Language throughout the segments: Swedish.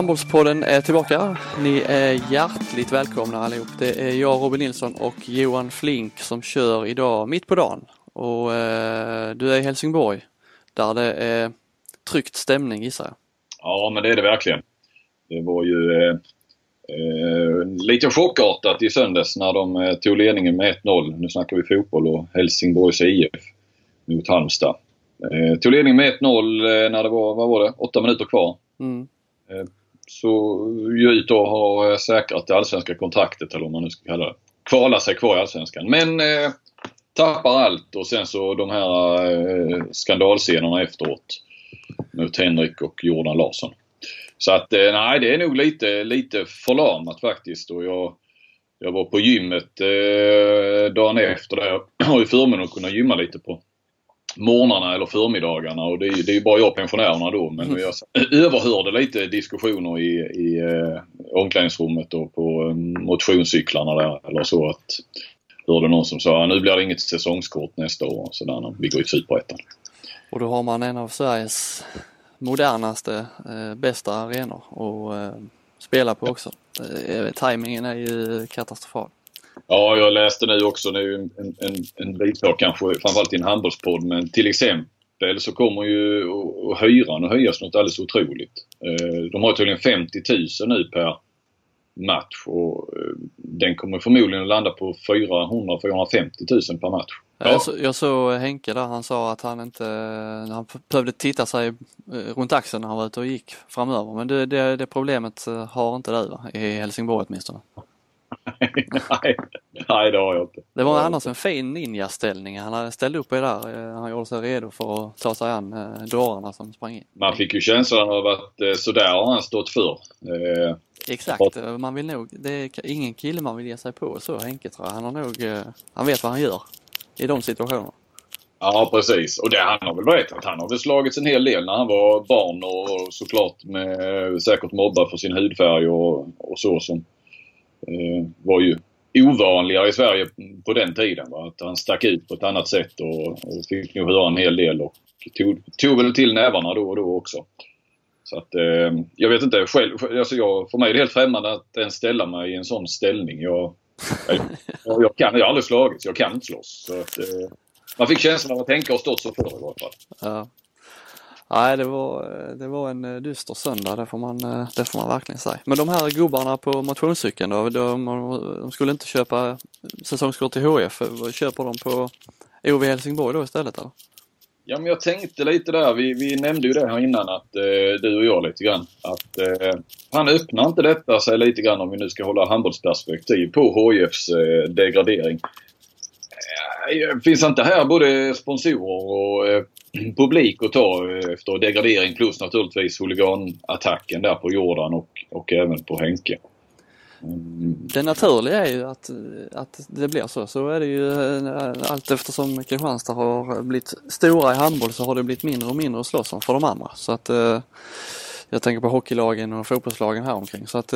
Handbollspodden är tillbaka. Ni är hjärtligt välkomna allihop. Det är jag Robin Nilsson och Johan Flink som kör idag mitt på dagen. Och eh, du är i Helsingborg där det är tryckt stämning gissar jag. Ja men det är det verkligen. Det var ju eh, eh, lite chockartat i söndags när de eh, tog ledningen med 1-0. Nu snackar vi fotboll och Helsingborgs IF mot Halmstad. Eh, tog ledningen med 1-0 eh, när det var, vad var det, 8 minuter kvar. Mm. Så ju ut och har säkrat det allsvenska kontraktet eller vad man nu ska kalla det. Kvala sig kvar i Allsvenskan. Men eh, tappar allt och sen så de här eh, skandalscenerna efteråt mot Henrik och Jordan Larsson. Så att eh, nej, det är nog lite, lite förlamat faktiskt. Och jag, jag var på gymmet eh, dagen efter där. Jag har ju förmånen att kunna gymma lite på morgnarna eller förmiddagarna och det är, det är bara jag och pensionärerna då. Men jag överhörde lite diskussioner i, i eh, omklädningsrummet och på eh, motionscyklarna där eller så. att Hörde någon som sa nu blir det inget säsongskort nästa år så där vi går i Superettan. Och då har man en av Sveriges modernaste, eh, bästa arenor att eh, spela på också. Eh, timingen är ju katastrofal. Ja, jag läste nu också, nu en, en, en bisak kanske framförallt i en handbollspodd, men till exempel så kommer ju hyran att höjas något alldeles otroligt. Eh, de har tydligen 50 000 nu per match och eh, den kommer förmodligen att landa på 400-450 000 per match. Ja. Jag, så, jag såg Henke där, han sa att han inte, han behövde titta sig eh, runt axeln när han var ute och gick framöver. Men det, det, det problemet har inte du va? I Helsingborg åtminstone nej, nej, det har jag inte. Det var annars en fin ninja-ställning. Han ställt upp i där. Eh, han gjorde sig redo för att ta sig an eh, dårarna som sprang in. Man fick ju känslan av att eh, sådär har han stått för. Exakt, man vill nog, det är ingen kille man vill ge sig på så Henke tror jag. Han har nog, han vet vad han gör i de situationerna. Ja precis och det han har väl berättat. Han har väl slagits en hel del när han var barn och såklart med, säkert mobbad för sin hudfärg och, och så som Eh, var ju ovanligare i Sverige på den tiden. Va? Att han stack ut på ett annat sätt och, och fick nog höra en hel del och tog, tog väl till nävarna då och då också. Så att eh, jag vet inte själv, alltså jag, för mig är det helt främmande att ens ställa mig i en sån ställning. Jag, jag, jag kan, jag har aldrig slagits, jag kan inte slåss. Så att, eh, man fick känslan av att tänka och stått så förr i varje fall. Ja. Nej, det var, det var en eh, dyster söndag, det får, man, eh, det får man verkligen säga. Men de här gubbarna på motionscykeln då, de, de skulle inte köpa eh, säsongskort till HF. Köper de på OV Helsingborg då istället eller? Ja, men jag tänkte lite där. Vi, vi nämnde ju det här innan, att eh, du och jag lite grann. Att eh, han öppnar inte detta sig lite grann om vi nu ska hålla handbollsperspektiv på HFs eh, degradering. Finns inte här både sponsorer och publik att ta eh, efter degradering plus naturligtvis huliganattacken där på Jordan och, och även på Henke. Mm. Det naturliga är ju att, att det blir så. Så är det ju eh, allt eftersom Kristianstad har blivit stora i handboll så har det blivit mindre och mindre att slåss om för de andra. Så att eh, jag tänker på hockeylagen och fotbollslagen här omkring. Så att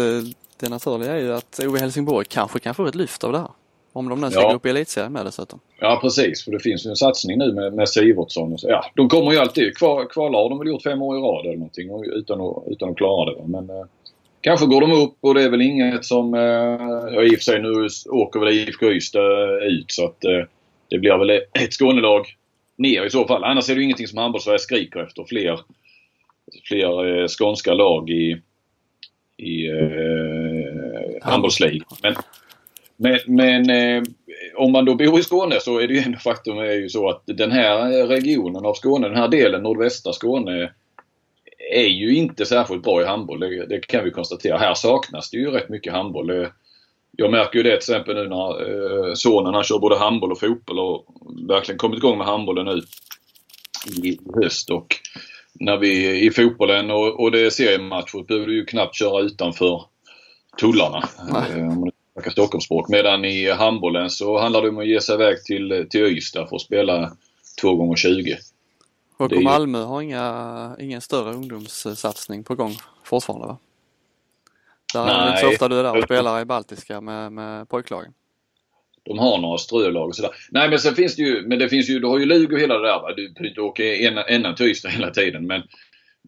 det naturliga är ju att OV Helsingborg kanske kan få ett lyft av det här. Om de nu ska ja. upp i elitserien med dessutom. Ja precis, för det finns ju en satsning nu med, med Sivertsson. Och så. Ja, de kommer ju alltid. Kvar, kvala har de väl gjort fem år i rad eller någonting utan att, utan att klara det. Men eh, kanske går de upp och det är väl inget som... Eh, ja, i och för sig nu åker väl IFK Ystad ut så att eh, det blir väl ett Skånelag ner i så fall. Annars är det ju ingenting som handbolls skriker efter. Fler, fler eh, skånska lag i, i eh, handbollsligan. Men men, men eh, om man då bor i Skåne så är det ju ändå faktum är ju så att den här regionen av Skåne, den här delen, nordvästra Skåne, är ju inte särskilt bra i handboll. Det, det kan vi konstatera. Här saknas det ju rätt mycket handboll. Jag märker ju det till exempel nu när eh, sonen han kör både handboll och fotboll och verkligen kommit igång med handbollen nu i höst. Och när vi i fotbollen och, och det är seriematcher behöver du ju knappt köra utanför tullarna. Nej snacka Stockholmsspråk. Medan i handbollen så handlar det om att ge sig iväg till, till Ystad för att spela 2 gånger 20 Och ju... Malmö har inga, ingen större ungdomssatsning på gång fortfarande va? Där Nej. är det inte så ofta du är där och spelar i Baltiska med, med pojklagen. De har några strölag och sådär. Nej men sen finns det ju, men det finns ju, du har ju Lugo hela det där va. Du behöver inte åka ända till Ystad hela tiden men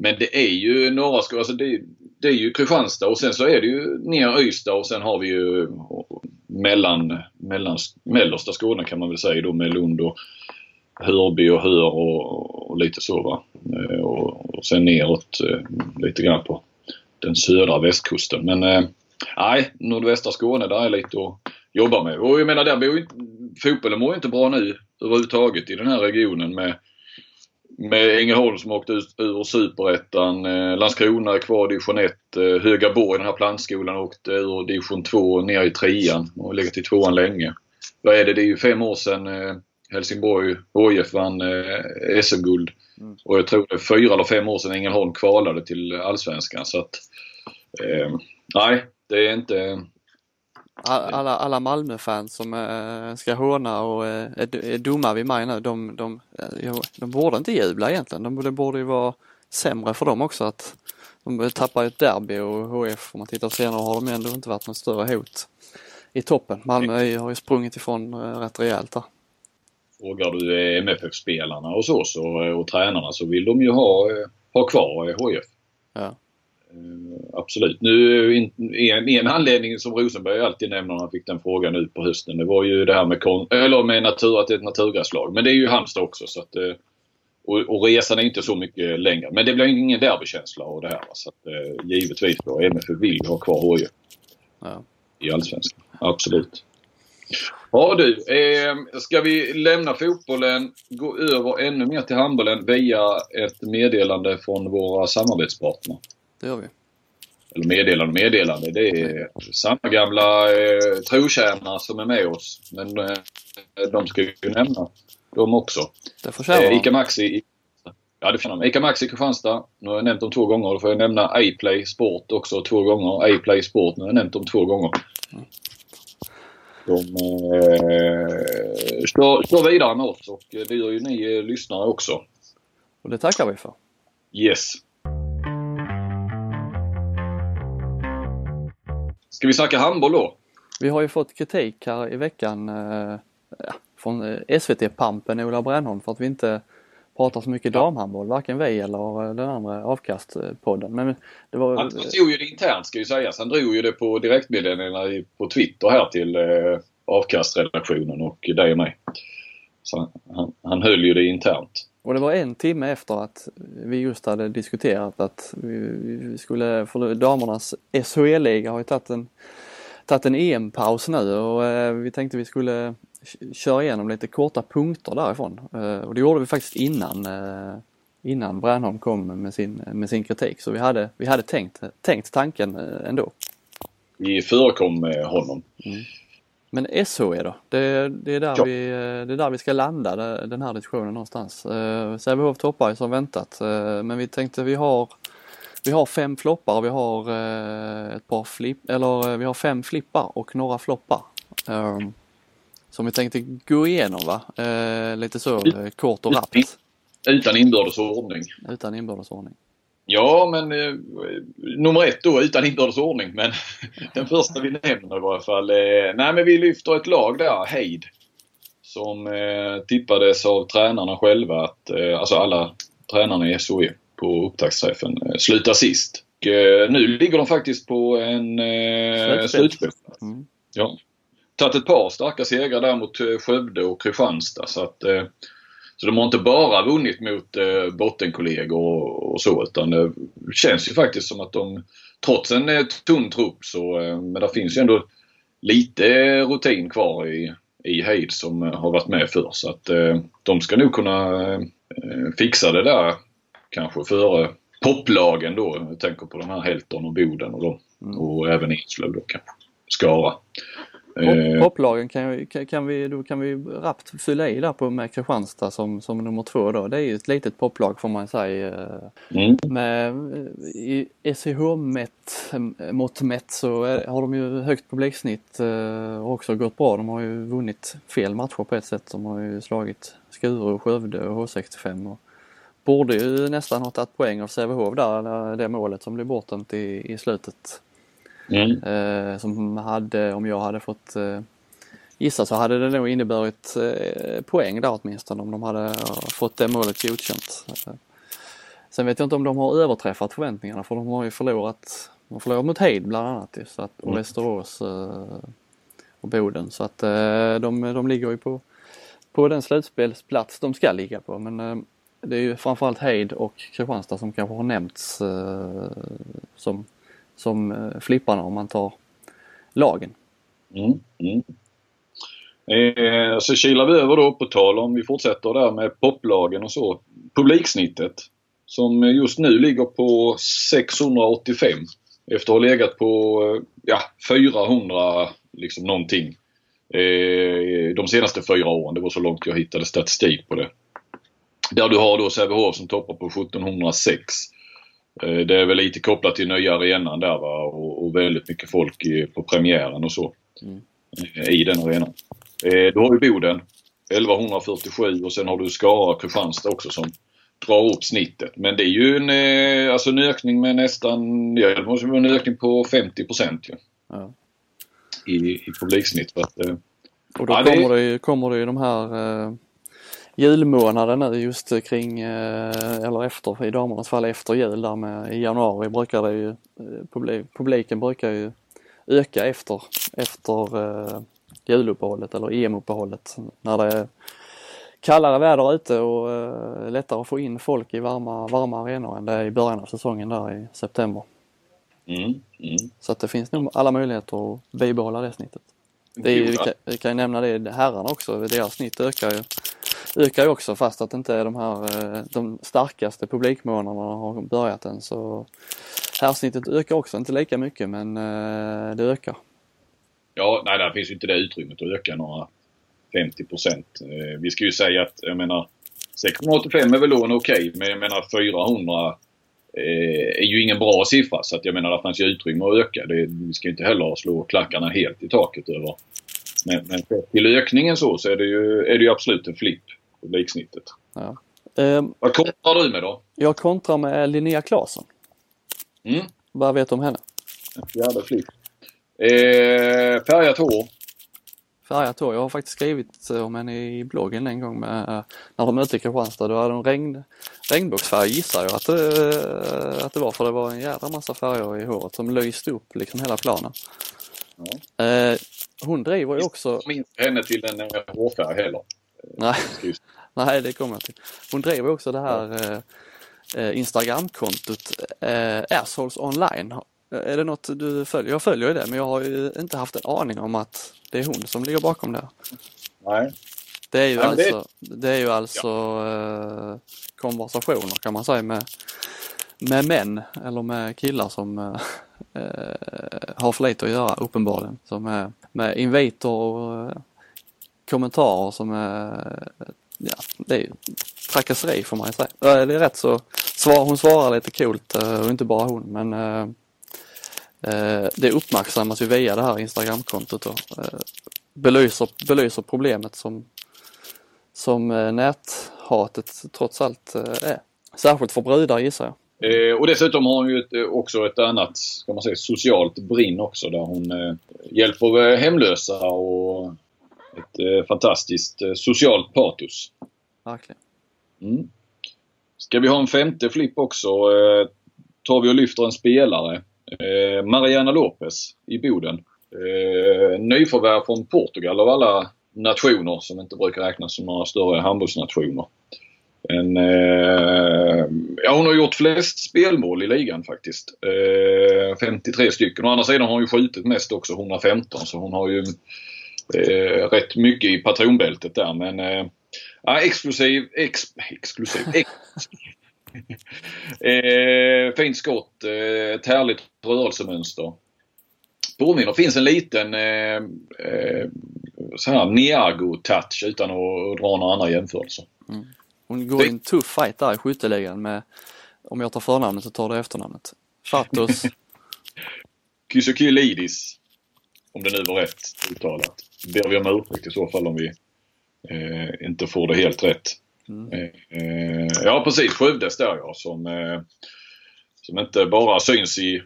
men det är ju några, alltså det, det är ju Kristianstad och sen så är det ju ner Ystad och sen har vi ju mellan, mellan mellersta Skåne kan man väl säga då med Lund och Hörby och Hör och, och lite så va. Eh, och, och sen neråt eh, lite grann på den södra västkusten. Men eh, nej, nordvästra Skåne där är lite att jobba med. Och jag menar där bor ju fotbollen mår ju inte bra nu överhuvudtaget i den här regionen med med Ängelholm som åkte ut ur Superettan. Landskrona är kvar i division 1. Högaborg, den här plantskolan, åkte ur division 2 ner i trean och har legat i tvåan länge. Vad är det? Det är ju fem år sedan Helsingborg HIF vann eh, SM-guld. Mm. Och jag tror det är fyra eller fem år sedan Ängelholm kvalade till Allsvenskan. Så att, eh, nej, det är inte... Alla, alla Malmö-fans som äh, ska håna och äh, är dumma vid mig nu, de, de, äh, de borde inte jubla egentligen. De, det borde ju vara sämre för dem också att de tappar ett derby och HF, om man tittar senare, har de ändå inte varit något större hot i toppen. Malmö har ju sprungit ifrån rätt rejält där. Frågar du MFF-spelarna och så, så och tränarna så vill de ju ha, ha kvar HIF. Ja. Uh, absolut. Nu en, en anledning som Rosenberg alltid nämner när han fick den frågan nu på hösten det var ju det här med, eller med natur, att det är ett naturgräslag. Men det är ju Halmstad också så att uh, och, och resan är inte så mycket längre. Men det blir ingen derbykänsla av det här. Så att, uh, givetvis då, MFF vill ha kvar HIF. Ja. I Allsvenskan. Absolut. Ja du, eh, ska vi lämna fotbollen, gå över ännu mer till handbollen via ett meddelande från våra samarbetspartner? Det gör vi. Eller meddelande meddelande. Det är samma gamla eh, trotjänare som är med oss. Men eh, de ska ju nämna dem också. Det får eh, Ica Maxi Ja, det får Ica Maxi Kristianstad. Nu har jag nämnt dem två gånger. Då får jag nämna A-Play Sport också två gånger. A-Play Sport, nu har jag nämnt dem två gånger. Mm. De eh, står, står vidare med oss och det gör ju ni eh, lyssnare också. Och det tackar vi för. Yes. Ska vi snacka handboll då? Vi har ju fått kritik här i veckan eh, från eh, SVT-pampen Ola Brännholm för att vi inte pratar så mycket damhandboll, varken vi eller den andra avkastpodden. Men det var... Han drog ju det internt ska ju sägas. Han drog ju det på direktmeddelandena på Twitter här till eh, avkastredaktionen och dig och mig. Så han, han höll ju det internt. Och det var en timme efter att vi just hade diskuterat att vi skulle, för damernas SHL-liga har ju tagit en, tagit en EM-paus nu och eh, vi tänkte vi skulle köra igenom lite korta punkter därifrån. Eh, och det gjorde vi faktiskt innan, eh, innan Bränholm kom med sin, med sin kritik. Så vi hade, vi hade tänkt, tänkt tanken ändå. Vi förekom honom. Mm. Men SHE då? Det, det, är där ja. vi, det är där vi ska landa den här diskussionen någonstans. Sävehof toppar ju som väntat men vi tänkte vi har vi har fem floppar och vi har ett par flipp, eller vi har fem flippar och några floppar. Um, som vi tänkte gå igenom va? Eh, lite så eh, kort och rappt. Utan inbördes ordning. Utan inbördes ordning. Ja, men eh, nummer ett då utan inbördes ordning. Men den första vi nämner i varje fall. Eh, nej, men vi lyfter ett lag där, Heid. Som eh, tippades av tränarna själva att, eh, alltså alla tränarna i SOE på upptaktsträffen, eh, slutar sist. Och, eh, nu ligger de faktiskt på en eh, slutspel. Mm. Ja tagit ett par starka segrar där mot eh, Skövde och Kristianstad. Så, att, eh, så de har inte bara vunnit mot eh, bottenkollegor och, så utan det känns ju faktiskt som att de trots en tunn trupp så men det finns ju ändå lite rutin kvar i, i Heid som har varit med förr. Så att de ska nog kunna fixa det där kanske före topplagen då. Jag tänker på de här Helton och Boden och, de, mm. och även Eslöv då kanske. Skara. Topplagen eh, kan, kan, vi, då kan vi rappt fylla i där på med Kristianstad som, som nummer två då. Det är ju ett litet poplag får man säga. Mm. Med, I SEH-mätt, mått mätt så har de ju högt publiksnitt eh, och också gått bra. De har ju vunnit fel matcher på ett sätt. De har ju slagit Skuru, och Skövde och H65. Och borde ju nästan ha tagit poäng av Sävehof där, det målet som blev bortdömt i, i slutet Mm. Eh, som hade, om jag hade fått eh, gissa så hade det nog inneburit eh, poäng där åtminstone om de hade fått det målet godkänt. Sen vet jag inte om de har överträffat förväntningarna för de har ju förlorat, de förlorat mot Heid bland annat så att, och mm. Västerås och Boden så att de, de ligger ju på, på den slutspelsplats de ska ligga på men det är ju framförallt Heid och Kristianstad som kanske har nämnts som, som eh, flipparna om man tar lagen. Mm, mm. Eh, så kilar vi över då på tal om vi fortsätter där med poplagen och så. Publiksnittet som just nu ligger på 685 efter att ha legat på eh, ja, 400 liksom någonting eh, de senaste fyra åren. Det var så långt jag hittade statistik på det. Där du har då Sävehof som toppar på 1706. Eh, det är väl lite kopplat till nya arenan där va och, och väldigt mycket folk i, på premiären och så. Mm. I den arenan. Eh, du har ju Boden 1147 och sen har du Skara och Kristianstad också som drar upp snittet. Men det är ju en, eh, alltså en ökning med nästan, ja det måste vara en ökning på 50 procent ju. Ja. I, I publiksnitt. Att, eh, och då ja, kommer, det... Det, kommer det ju de här eh, julmånaden nu just kring, eh, eller efter, i damernas fall efter jul där med i januari brukar det ju, eh, publiken brukar ju öka efter, efter eh, juluppehållet eller EM-uppehållet när det är kallare väder ute och eh, lättare att få in folk i varma, varma arenor än det är i början av säsongen där i september. Mm, mm. Så att det finns nog alla möjligheter att bibehålla det snittet. Det är, vi, kan, vi kan ju nämna det, herrarna också, deras snitt ökar ju, ökar ju också fast att inte de här eh, de starkaste publikmånaderna har börjat än så härsnittet ökar också, inte lika mycket men eh, det ökar. Ja, nej, där finns ju inte det utrymmet att öka några 50 procent. Eh, vi ska ju säga att, jag menar, 685 är väl då en okej, okay, men jag menar 400 är ju ingen bra siffra. Så att jag menar, det fanns ju utrymme att öka. Det, vi ska ju inte heller slå klackarna helt i taket över. Men, men till ökningen så, så är det ju, är det ju absolut en flipp, publiksnittet. Ja. Um, Vad kontrar du med då? Jag kontrar med Linnea Claesson. Mm. Vad vet du om henne? En fjärde flipp. Eh, färgat hår. Färgat hår. Jag har faktiskt skrivit om henne i bloggen en gång med, eh, när de mötte Kristianstad. Då hade de regn, regnbågsfärg gissar jag att det, eh, att det var för det var en jädra massa färger i håret som lyste upp liksom hela planen. Ja. Eh, hon driver ju också... Jag minns henne till en eh, hårfärg heller. Nej. Nej, det kommer jag till. Hon driver också det här eh, Instagramkontot eh, Assholes online. Är det något du följer? Jag följer ju det men jag har ju inte haft en aning om att det är hon som ligger bakom det. Nej. Det är ju men alltså, det... det... är ju alltså ja. eh, konversationer kan man säga med, med män eller med killar som eh, eh har för lite att göra uppenbarligen. Som är med inviter och eh, kommentarer som är, ja det är ju trakasseri får man ju säga. Det är rätt så, svar, hon svarar lite coolt eh, och inte bara hon men eh, eh, det uppmärksammas ju via det här Instagramkontot och Eh, belyser, belyser problemet som, som näthatet trots allt är. Särskilt för brudar gissar jag. Eh, och dessutom har hon ju ett, också ett annat, ska man säga, socialt brinn också där hon eh, hjälper hemlösa och ett eh, fantastiskt socialt patos. Verkligen. Mm. Ska vi ha en femte flipp också tar vi och lyfter en spelare Eh, Mariana Lopez i Boden. Eh, nyförvärv från Portugal av alla nationer som inte brukar räknas som några större handbollsnationer. En, eh, ja, hon har gjort flest spelmål i ligan faktiskt. Eh, 53 stycken. Å andra sidan har hon ju skjutit mest också, 115. Så hon har ju eh, rätt mycket i patronbältet där. Men eh, ja, exklusiv, ex, exklusiv, exklusiv eh, fint skott. Eh, ett härligt rörelsemönster. Påminner, finns en liten eh, eh, så här Niago-touch utan att dra några andra jämförelser. Mm. Hon går i en tuff fight där i skytteligan med, om jag tar förnamnet så tar du efternamnet. Fatos. Kysokylidis. Om det nu var rätt uttalat. Ber vi om ursäkt i så fall om vi eh, inte får det helt rätt. Mm. Eh, ja precis, Skövdes där ja som, eh, som inte bara syns i,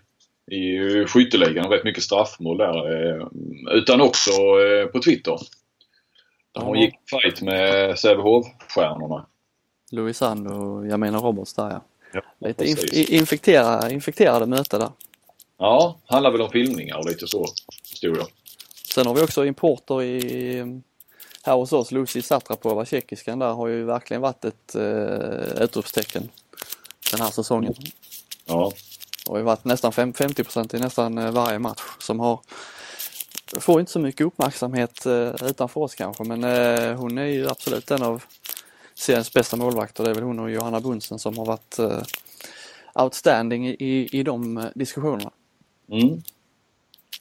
i skytteligan, rätt mycket straffmål där. Eh, utan också på Twitter. Där hon gick fight med Sävehof-stjärnorna. Sand och jag menar Roberts där ja. Ja, lite inf infektera, infekterade möte där. Ja, handlar väl om filmningar och lite så, förstod jag. Sen har vi också importer i här hos oss, Lucy Satrapova, tjeckiskan där har ju verkligen varit ett eh, utropstecken den här säsongen. Ja. Det har ju varit nästan 50 i nästan eh, varje match som har får inte så mycket uppmärksamhet eh, utanför oss kanske men eh, hon är ju absolut en av seriens bästa målvakter. Det är väl hon och Johanna Bunsen som har varit eh, outstanding i, i de eh, diskussionerna. Mm.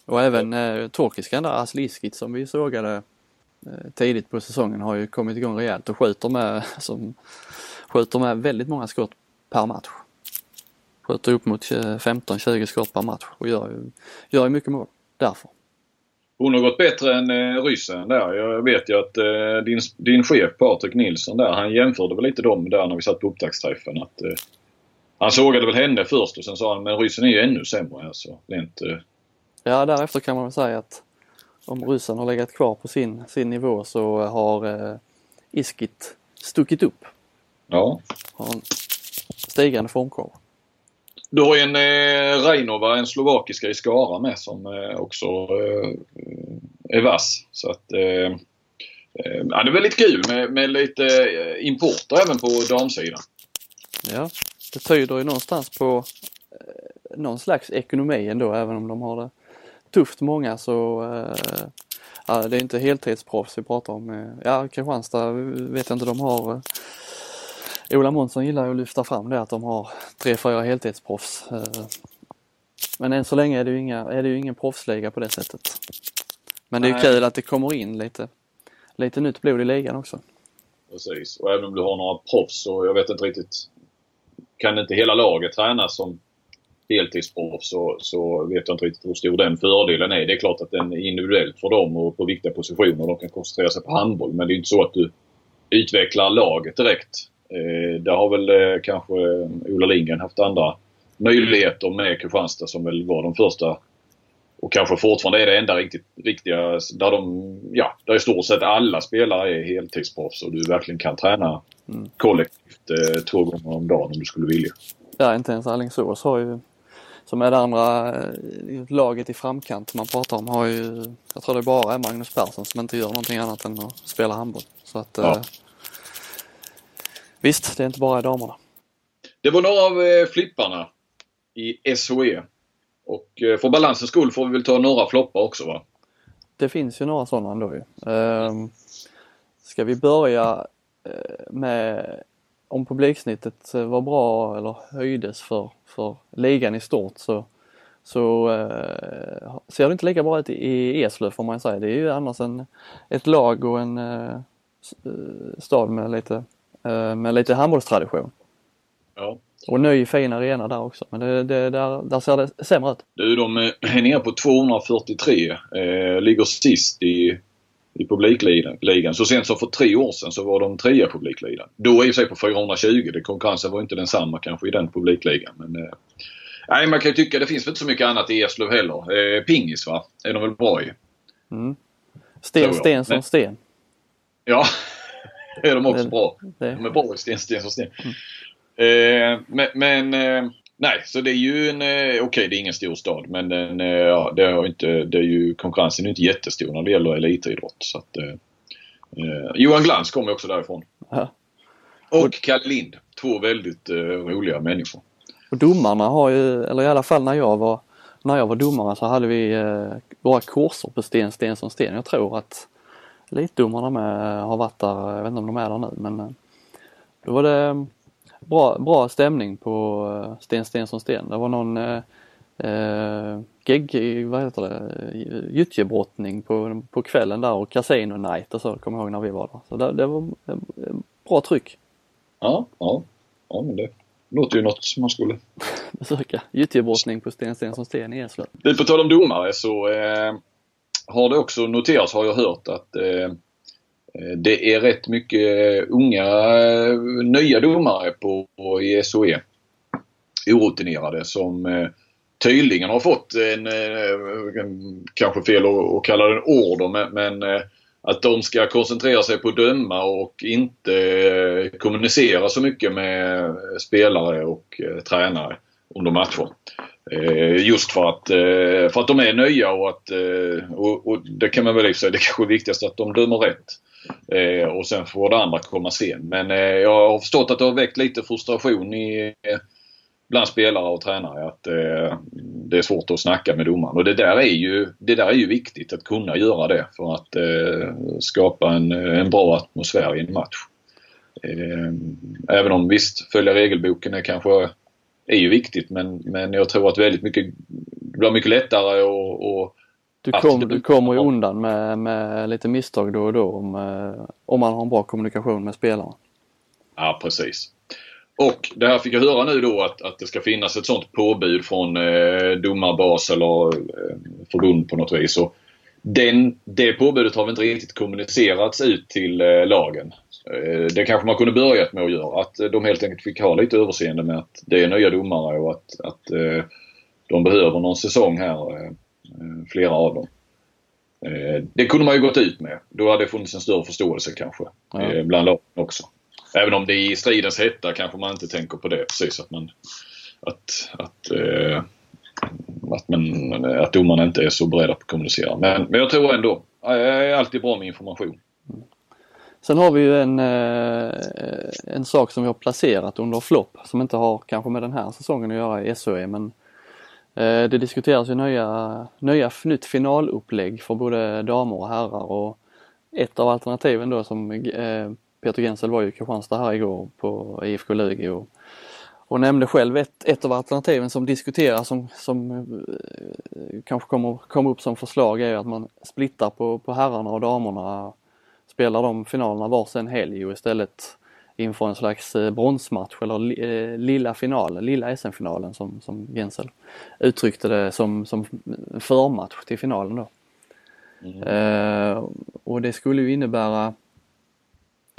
Och även eh, turkiskan där, Asliskit som vi sågade eh, tidigt på säsongen har ju kommit igång rejält och skjuter med, som, skjuter med väldigt många skott per match. Skjuter upp mot 15-20 skott per match och gör ju, gör ju mycket mål därför. Hon har gått bättre än eh, ryssen där. Jag vet ju att eh, din, din chef Patrik Nilsson där, han jämförde väl lite dem där när vi satt på upptaktsträffen. Att, eh, han sågade väl henne först och sen sa han men ryssen är ju ännu sämre. Alltså, rent, eh... Ja därefter kan man väl säga att om ryssen har legat kvar på sin, sin nivå så har eh, Iskit stuckit upp. Ja. Har en stigande formkurva. Du har ju en eh, Reinova, en slovakiska i Skara med som eh, också eh, är vass. Så att, eh, eh, ja, det är väldigt kul med, med lite eh, importer även på damsidan. Ja, det tyder ju någonstans på eh, någon slags ekonomi ändå även om de har det tufft många så eh, ja, det är inte heltidsproffs vi pratar om. Ja, Kristianstad vet jag inte, de har Ola Månsson gillar ju att lyfta fram det att de har tre, fyra heltidsproffs. Eh, men än så länge är det ju, inga, är det ju ingen proffsliga på det sättet. Men det är ju kul att det kommer in lite, lite nytt blod i ligan också. Precis, och även om du har några proffs så jag vet inte riktigt. Kan inte hela laget tränas som heltidsproffs så, så vet jag inte riktigt hur stor den fördelen är. Det är klart att den är individuellt för dem och på viktiga positioner. De kan koncentrera sig på handboll men det är inte så att du utvecklar laget direkt Eh, där har väl eh, kanske Ola Lindgren haft andra möjligheter med Kristianstad som väl var de första och kanske fortfarande är det enda riktigt, riktiga där de, ja, där i stort sett alla spelare är heltidsproffs och du verkligen kan träna mm. kollektivt eh, två gånger om dagen om du skulle vilja. Ja, inte ens Alingsås har ju, som är det andra eh, laget i framkant man pratar om, har ju, jag tror det bara är Magnus Persson som inte gör någonting annat än att spela handboll. Så att, ja. eh, Visst, det är inte bara damerna. Det var några av eh, flipparna i SHE. Och eh, för balansens skull får vi väl ta några floppar också va? Det finns ju några sådana ändå ju. Ehm, ska vi börja eh, med om publiksnittet var bra eller höjdes för, för ligan i stort så, så eh, ser det inte lika bra ut i Eslöv får man säga. Det är ju annars en, ett lag och en eh, stad med lite Eh, med lite handbollstradition. Ja. Och ny fin arena där också. Men det, det, där, där ser det sämre ut. Du, de är nere på 243. Eh, ligger sist i, i publikligan. Så sent som för tre år sedan så var de trea i publikligan. Då i och för sig på 420. Det, konkurrensen var inte densamma kanske i den publikligan. Men, eh, nej, man kan ju tycka det finns väl inte så mycket annat i Eslöv heller. Eh, pingis va? Är de väl bra i? Mm. Sten, sten som sten. Ja, är de också det, bra. Det. De är bra i sten, sten som sten. Mm. Eh, men, men eh, nej, så det är ju en, eh, okej okay, det är ingen stor stad men den, eh, ja, det, är inte, det är ju, konkurrensen är inte jättestor när det gäller elitidrott. Så att, eh, eh, Johan Glans kommer också därifrån. Ja. Och Kalle Lind. Två väldigt roliga människor. Och domarna har ju, eller i alla fall när jag var, när jag var domare så hade vi våra kurser på sten, sten som sten. Jag tror att elitdomarna med har varit där, jag vet inte om de är där nu men eh, då var det bra, bra stämning på eh, Sten Sten som Sten. Det var någon eh, eh gegg, vad heter det, gyttjebrottning på, på kvällen där och Casino Night och så, kommer jag ihåg när vi var där. Så det, det var bra tryck. Ja, ja, ja men det låter ju något som man skulle besöka. Gyttjebrottning på Sten Sten som Sten i Eslöv. På tal om domare så eh, har det också noterats, har jag hört, att eh, Eh, det är rätt mycket eh, unga eh, nya domare på, på i SOE. Orutinerade som tydligen har fått en, en kanske fel att, att kalla den, order, men, men att de ska koncentrera sig på att döma och inte kommunicera så mycket med spelare och tränare under matcher. Just för att, för att de är nya och att, och, och, det kan man väl säga, det kanske är viktigast att de dömer rätt. Eh, och sen får det andra komma sen. Men eh, jag har förstått att det har väckt lite frustration i eh, bland spelare och tränare att eh, det är svårt att snacka med domaren. Och det där är ju, det där är ju viktigt att kunna göra det för att eh, skapa en, eh, en bra atmosfär i en match. Eh, även om visst, följa regelboken är kanske är ju viktigt men, men jag tror att väldigt mycket, det blir mycket lättare och, och du, kom, du kommer ju undan med, med lite misstag då och då om, eh, om man har en bra kommunikation med spelarna. Ja precis. Och det här fick jag höra nu då att, att det ska finnas ett sånt påbud från eh, domarbas eller eh, förbund på något vis. Och den, det påbudet har väl inte riktigt kommunicerats ut till eh, lagen. Eh, det kanske man kunde börjat med att göra. Att de helt enkelt fick ha lite överseende med att det är nya domare och att, att eh, de behöver någon säsong här. Eh, flera av dem. Det kunde man ju gått ut med. Då hade det funnits en större förståelse kanske. Ja. Bland lagen också. Även om det är i stridens hetta kanske man inte tänker på det precis. Att, man, att, att, eh, att, man, att domarna inte är så beredda på att kommunicera. Men, men jag tror ändå, det är alltid bra med information. Sen har vi ju en, eh, en sak som vi har placerat under flopp som inte har kanske med den här säsongen att göra i SHE men eh, Eh, det diskuteras ju nya, nya nytt finalupplägg för både damer och herrar och ett av alternativen då som eh, Peter Gensel var ju i Kristianstad här igår på IFK Lugi och, nämnde själv ett, ett av alternativen som diskuteras som, som eh, kanske kommer, kommer upp som förslag är att man splittar på, på herrarna och damerna, spelar de finalerna varsin helg och istället inför en slags eh, bronsmatch eller eh, lilla finalen, lilla SM-finalen som, som Gensel uttryckte det som, som förmatch till finalen då. Mm. Eh, och det skulle ju innebära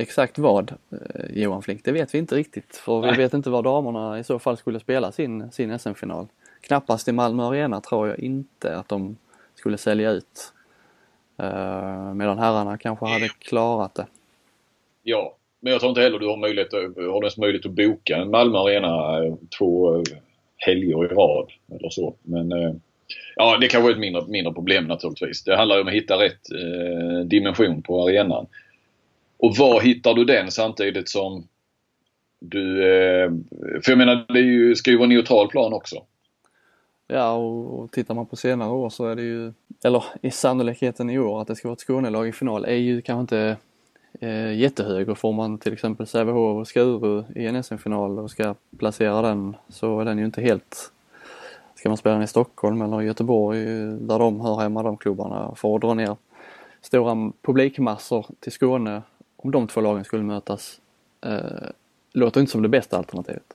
Exakt vad eh, Johan Flink, det vet vi inte riktigt för vi vet inte var damerna i så fall skulle spela sin, sin SM-final. Knappast i Malmö Arena tror jag inte att de skulle sälja ut. Uh, medan herrarna kanske hade klarat det. Ja, men jag tror inte heller du har möjlighet, har ens möjlighet att boka en Malmö Arena eh, två eh, helger i rad eller så. Men eh, ja, det kanske är ett mindre, mindre problem naturligtvis. Det handlar ju om att hitta rätt eh, dimension på arenan. Och var hittar du den samtidigt som du... Eh, för jag menar, det är ju, ska ju vara neutral plan också. Ja, och tittar man på senare år så är det ju, eller i sannolikheten i år att det ska vara ett Skånelag i final är ju kanske inte eh, jättehög och får man till exempel Sävehof och Skuru i en SM-final och ska placera den så är den ju inte helt Ska man spela den i Stockholm eller Göteborg där de hör hemma, de klubbarna, för att dra ner stora publikmassor till Skåne om de två lagen skulle mötas eh, låter inte som det bästa alternativet.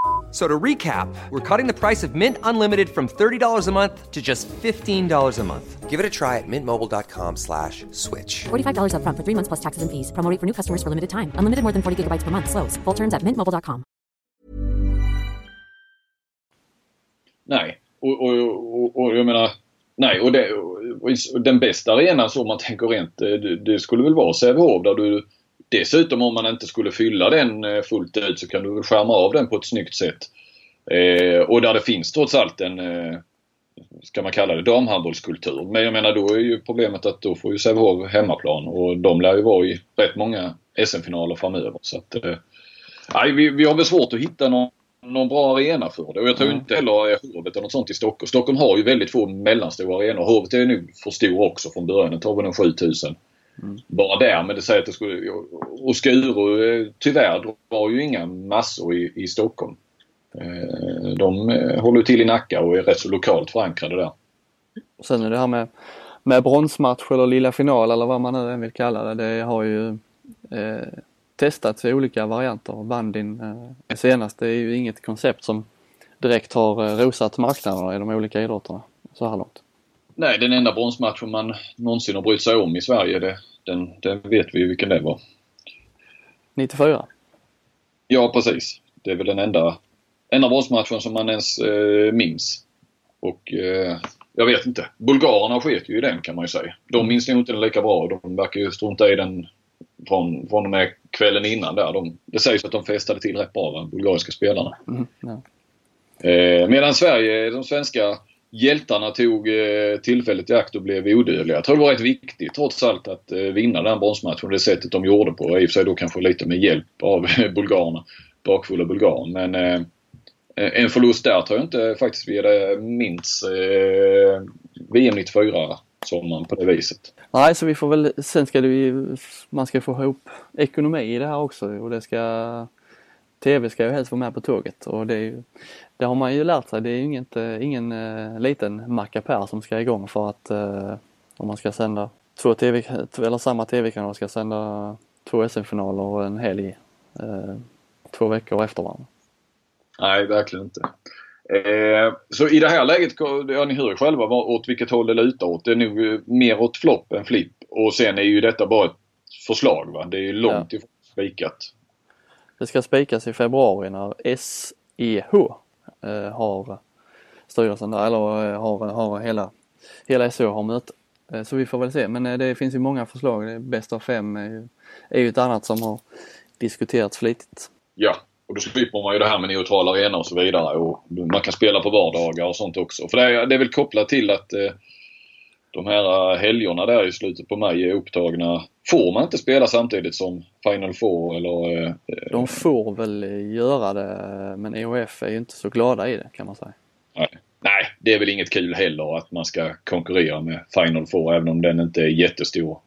So to recap, we're cutting the price of Mint Unlimited from $30 a month to just $15 a month. Give it a try at mintmobile.com slash switch. $45 up front for three months plus taxes and fees. Promo for new customers for limited time. Unlimited more than 40 gigabytes per month. Slows. Full terms at mintmobile.com. Nej, och, och, och, och jag menar, nej, och, det, och, den bästa arenan så om man tänker rent, det, det skulle väl vara Sävehof där du Dessutom om man inte skulle fylla den eh, fullt ut så kan du skärma av den på ett snyggt sätt. Eh, och där det finns trots allt en, eh, ska man kalla det, damhandbollskultur. Men jag menar då är ju problemet att då får ju Sävehof hemmaplan och de lär ju vara i rätt många SM-finaler framöver. Så att, eh, nej, vi, vi har väl svårt att hitta någon, någon bra arena för det. Och jag tror mm. inte heller Hovet eller något sånt i Stockholm. Stockholm har ju väldigt få mellanstora arenor. Hovet är nu för stor också från början. Den tar väl en 7000. Mm. Bara där, men det säger att det skulle... Och Skuru eh, tyvärr drar ju inga massor i, i Stockholm. Eh, de eh, håller till i Nacka och är rätt så lokalt förankrade där. Och sen är det här med, med bronsmatch eller lilla final eller vad man nu än vill kalla det. Det har ju eh, testats i olika varianter. Bandin eh, senast, det är ju inget koncept som direkt har rosat marknaderna i de olika idrotterna så här långt. Nej, den enda bronsmatchen man någonsin har brytt sig om i Sverige, det, den, den vet vi ju vilken det var. 94? Ja, precis. Det är väl den enda, enda bronsmatchen som man ens eh, minns. Och eh, jag vet inte. Bulgarerna sket ju i den kan man ju säga. De minns nog inte den lika bra. De verkar ju strunta i den från, från och med kvällen innan där. De, det sägs att de festade till rätt bra, de bulgariska spelarna. Mm, ja. Eh, medan Sverige, de svenska hjältarna tog eh, tillfället i akt och blev odödliga. Jag tror det var rätt viktigt trots allt att eh, vinna den bronsmatchen det sättet de gjorde på. I och för sig då kanske lite med hjälp av bulgarerna. Bakfulla bulgarer. Men eh, en förlust där tror jag inte faktiskt vi hade minns eh, VM 94 sommaren på det viset. Nej, så vi får väl, sen ska det ju, man ska få ihop ekonomi i det här också och det ska TV ska ju helst vara med på tåget och det, ju, det har man ju lärt sig. Det är ju inget, ingen uh, liten mackapär som ska igång för att uh, om man ska sända två TV, eller samma TV-kanal ska sända två SM-finaler och en helg uh, två veckor efter varandra. Nej, verkligen inte. Eh, så i det här läget, ja ni hör ju själva åt vilket håll det lutar åt. Det är nog mer åt flopp än flipp. Och sen är ju detta bara ett förslag va. Det är ju långt ja. ifrån spikat. Det ska spikas i februari när SEH eh, har styrelsen där, eller eh, har, har hela, hela SEH har möte. Eh, så vi får väl se. Men eh, det finns ju många förslag. Bäst av fem är ju, är ju ett annat som har diskuterats flitigt. Ja, och då slipper man ju det här med neutral arena och så vidare. Och man kan spela på vardagar och sånt också. För det är, det är väl kopplat till att eh, de här helgerna där i slutet på maj är upptagna. Får man inte spela samtidigt som Final Four eller? Eh, de får väl göra det men EOF är ju inte så glada i det kan man säga. Nej. Nej, det är väl inget kul heller att man ska konkurrera med Final Four även om den inte är jättestor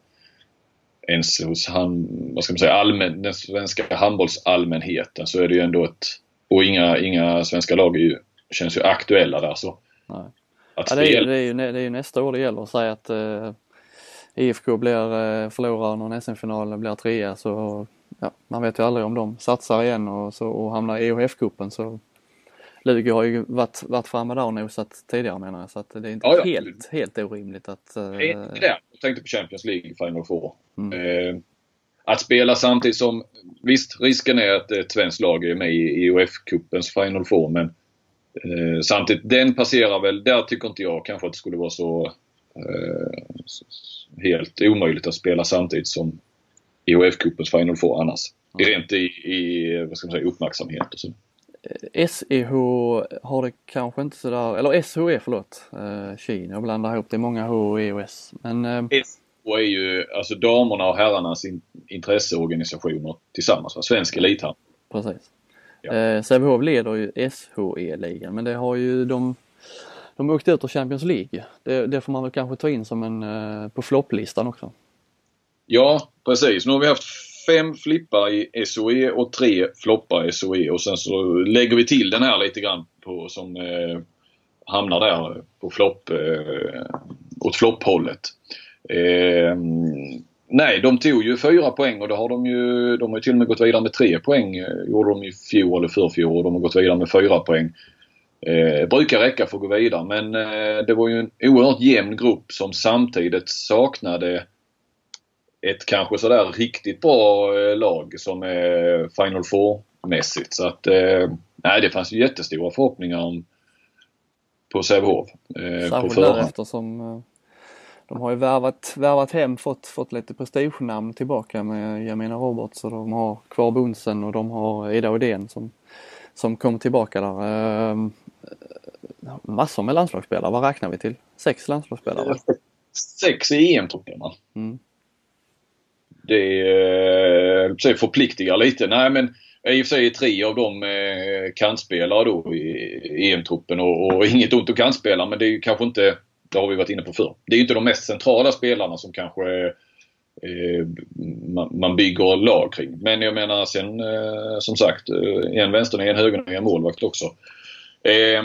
ens hos han, vad ska man säga, allmän, den svenska handbollsallmänheten så är det ju ändå ett... Och inga, inga svenska lag är ju, känns ju aktuella där så. Nej. Att ja, det, är, det, är ju, det är ju nästa år det gäller att säga att eh, IFK blir eh, förlorar någon SM-final, blir trea så ja, man vet ju aldrig om de satsar igen och, så, och hamnar i EHF-cupen så Lugi har ju varit, varit framme där och nosat tidigare menar jag så att det är inte ja, ja. helt, helt orimligt att... Eh... Det är det. Jag tänkte på Champions League Final Four. Mm. Eh, att spela samtidigt som, visst risken är att ett svenskt lag är med i EOF-cupens Final Four men eh, samtidigt, den passerar väl, där tycker inte jag kanske att det skulle vara så eh, helt omöjligt att spela samtidigt som EOF-cupens Final Four annars. Mm. Rent i, i vad ska man säga, uppmärksamhet och så. SEH har det kanske inte sådär, eller SHE förlåt, eh, Kina, jag blandar ihop det är många H och EOS. Men, eh, SH är ju alltså damerna och herrarnas in, intresseorganisationer tillsammans, va? Svensk elithandel. Precis. Ja. Eh, Sävehof leder ju SHE-ligan men det har ju de de åkte ut ur Champions League. Det, det får man väl kanske ta in som en eh, på flopplistan också. Ja precis. Nu har vi haft fem flippar i SOE och tre floppar i SOE och sen så lägger vi till den här lite grann på, som eh, hamnar där på flopp, eh, åt flopphållet. Eh, nej, de tog ju fyra poäng och det har de ju. De har ju till och med gått vidare med tre poäng. Eh, gjorde de i fjol eller förfjol och de har gått vidare med fyra poäng. Eh, brukar räcka för att gå vidare men eh, det var ju en oerhört jämn grupp som samtidigt saknade ett kanske sådär riktigt bra eh, lag som är Final Four-mässigt. Så att eh, nej, det fanns ju jättestora förhoppningar om på Sävehof. Eh, Särskilt där eftersom eh, de har ju värvat, värvat hem, fått, fått lite prestigenamn tillbaka med Jamina Roberts och de har kvar Bunsen och de har Ida Odén som, som kom tillbaka där. Eh, massor med landslagsspelare, vad räknar vi till? Sex landslagsspelare? Sex i EM-truppen mm det eh, förpliktigar lite. Nej men i och för sig är tre av dem eh, kantspelare då i EM-truppen och, och inget ont att kantspela men det är ju kanske inte, det har vi varit inne på förr, det är ju inte de mest centrala spelarna som kanske eh, man, man bygger lag kring. Men jag menar sen eh, som sagt eh, en vänster en höger en målvakt också. Eh,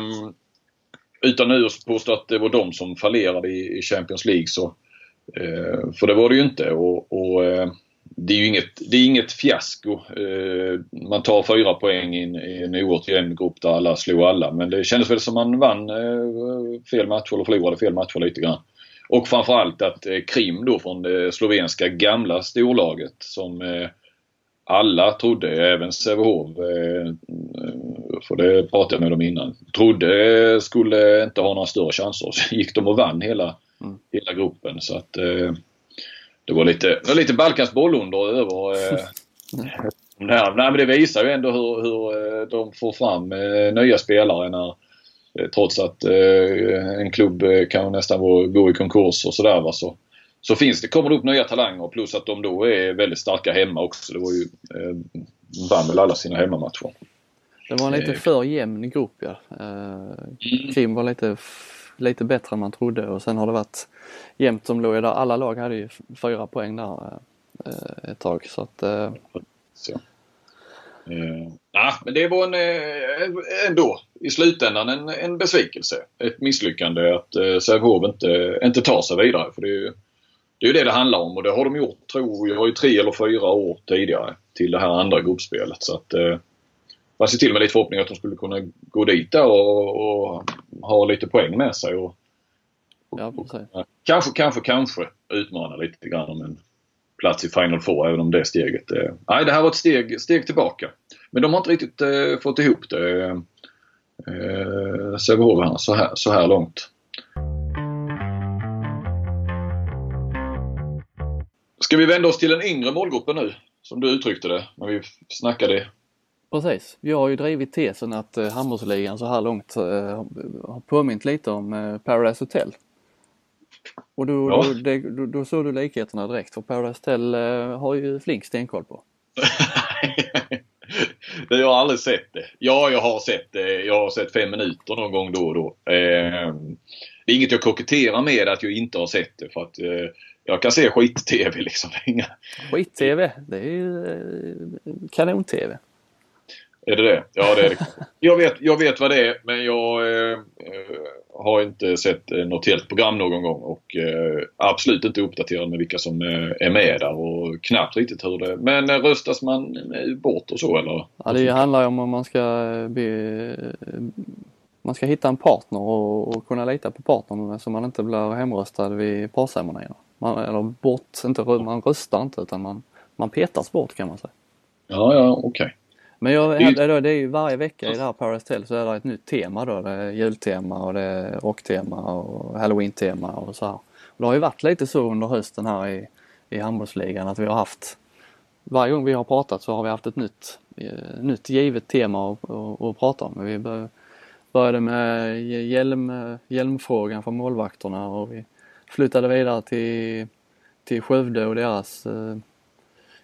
utan nu att påstå att det var de som fallerade i, i Champions League så eh, för det var det ju inte och, och eh, det är ju inget, det är inget fiasko. Eh, man tar fyra poäng i en, i en oerhört jämn grupp där alla slog alla men det kändes väl som man vann fel matcher eller förlorade fel matcher lite grann. och framförallt att eh, Krim då från det slovenska gamla storlaget som eh, alla trodde, även Sävehof, eh, för det pratade jag med dem innan, trodde skulle inte ha några större chanser. Så gick de och vann hela, mm. hela gruppen. Så att det var lite, det var lite Balkans bollunder över Nej, men det visar ju ändå hur, hur de får fram nya spelare när Eh, trots att eh, en klubb eh, kan nästan gå i konkurs och sådär. Så, så finns det, kommer det upp nya talanger plus att de då är väldigt starka hemma också. Det var ju, eh, vann väl alla sina hemmamatcher. Det var en lite för jämn grupp ja. Eh, Krim var lite, lite bättre än man trodde och sen har det varit jämnt som låg där. Alla lag hade ju fyra poäng där eh, ett tag så att eh, så. Eh, nah, men det var en, eh, ändå i slutändan en, en besvikelse. Ett misslyckande att eh, Sävehof inte, inte tar sig vidare. För det är, ju, det är ju det det handlar om och det har de gjort, tror jag, i tre eller fyra år tidigare till det här andra gruppspelet. Så att, eh, man ser till med lite förhoppning att de skulle kunna gå dit där och, och ha lite poäng med sig. Och, och, ja, precis. Kanske, kanske, kanske utmana lite grann om en plats i Final Four även om det steget... Eh, nej, det här var ett steg, steg tillbaka. Men de har inte riktigt eh, fått ihop det. Eh, Sävehof så här, så här långt. Ska vi vända oss till den yngre målgruppen nu? Som du uttryckte det när vi snackade. Precis. Jag har ju drivit tesen att eh, handbollsligan så här långt eh, har påmint lite om eh, Paradise Hotel. Och då, ja. då, det, då, då, såg du likheterna direkt för Paradise Hotel eh, har ju Flink stenkoll på. jag har aldrig sett det. Ja, jag har sett det. Jag har sett fem minuter någon gång då och då. Eh, det är inget jag koketterar med att jag inte har sett det för att eh, jag kan se skit-tv liksom. Skit-tv? Det är ju eh, kanon-tv. Är det det? Ja det är det. Jag vet, jag vet vad det är men jag eh, har inte sett eh, något helt program någon gång och eh, absolut inte uppdaterad med vilka som eh, är med där och knappt riktigt hur det Men eh, röstas man bort och så eller? Ja det handlar ju om om man ska be, man ska hitta en partner och, och kunna lita på partnern så man inte blir hemröstad vid parceremonierna. Man, eller bort, inte, man röstar inte utan man, man petas bort kan man säga. Ja, ja, okej. Okay. Men jag hävdar då, det är ju varje vecka i det här Paradise Hotel så är det ett nytt tema då. Det är jultema och det är rocktema och halloween-tema och så här. Och det har ju varit lite så under hösten här i, i handbollsligan att vi har haft varje gång vi har pratat så har vi haft ett nytt, eh, nytt givet tema att, att, att prata om. Vi började med hjälm, hjälmfrågan för målvakterna och vi flyttade vidare till, till Skövde och deras eh,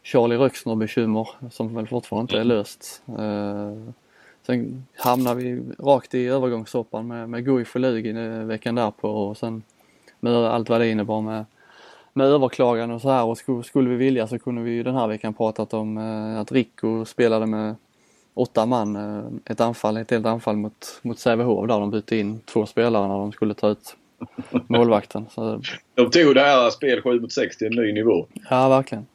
Charlie Röxner bekymmer som väl fortfarande inte är mm. löst. Eh, sen hamnar vi rakt i övergångssoppan med, med Guif och Lugin veckan därpå och sen med allt vad det innebar med, med överklagan och så här och skulle, skulle vi vilja så kunde vi den här veckan pratat om eh, att Rico spelade med åtta man, eh, ett anfall, ett helt anfall mot, mot Sävehof där de bytte in två spelare när de skulle ta ut målvakten. Så... De tog det här spel 7 mot 6 till en ny nivå. Ja, verkligen.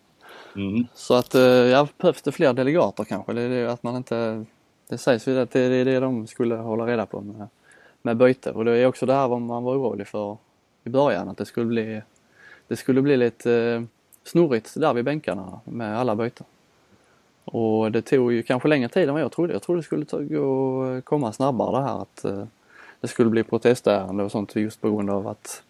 Mm. Så att, eh, ja, behövs det fler delegater kanske? Det är det att man inte... Det sägs ju att det är det de skulle hålla reda på med, med byte och det är också det här vad man var orolig för i början att det skulle bli, det skulle bli lite eh, snurrigt där vid bänkarna med alla byten. Och det tog ju kanske längre tid än vad jag trodde. Jag trodde det skulle ta, gå, komma snabbare det här att eh, det skulle bli protestärende och sånt just på grund av att,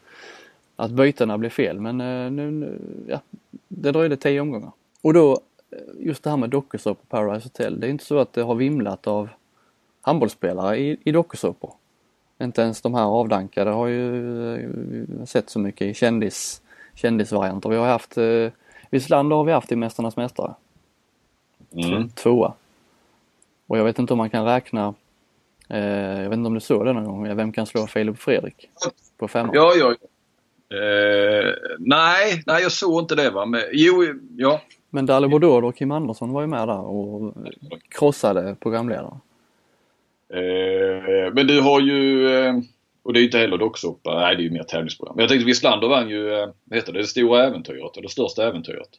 att bytena blev fel. Men eh, nu, nu ja, det dröjde tio omgångar. Och då, eh, just det här med dokusåpor på Paradise Hotel. Det är inte så att det har vimlat av handbollsspelare i, i dokusåpor. Inte ens de här avdankade har ju eh, sett så mycket i kändis, kändisvarianter. Vi har haft, eh, Wislander har vi haft i Mästarnas Mästare. Mm. Tvåa. Och jag vet inte om man kan räkna, eh, jag vet inte om du såg det någon gång, Vem kan slå Filip Fredrik? På femman. Ja, ja, Eh, nej, nej, jag såg inte det va. Men, jo, ja. Men Dalle Bordeaux och Kim Andersson var ju med där och krossade programledaren. Eh, men du har ju, eh, och det är inte heller docksoppa, nej det är ju mer tävlingsprogram. Men jag tänkte Wislander vann ju, eh, vad heter det, det stora äventyret, eller största äventyret.